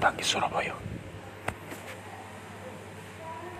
단기 썰어봐요.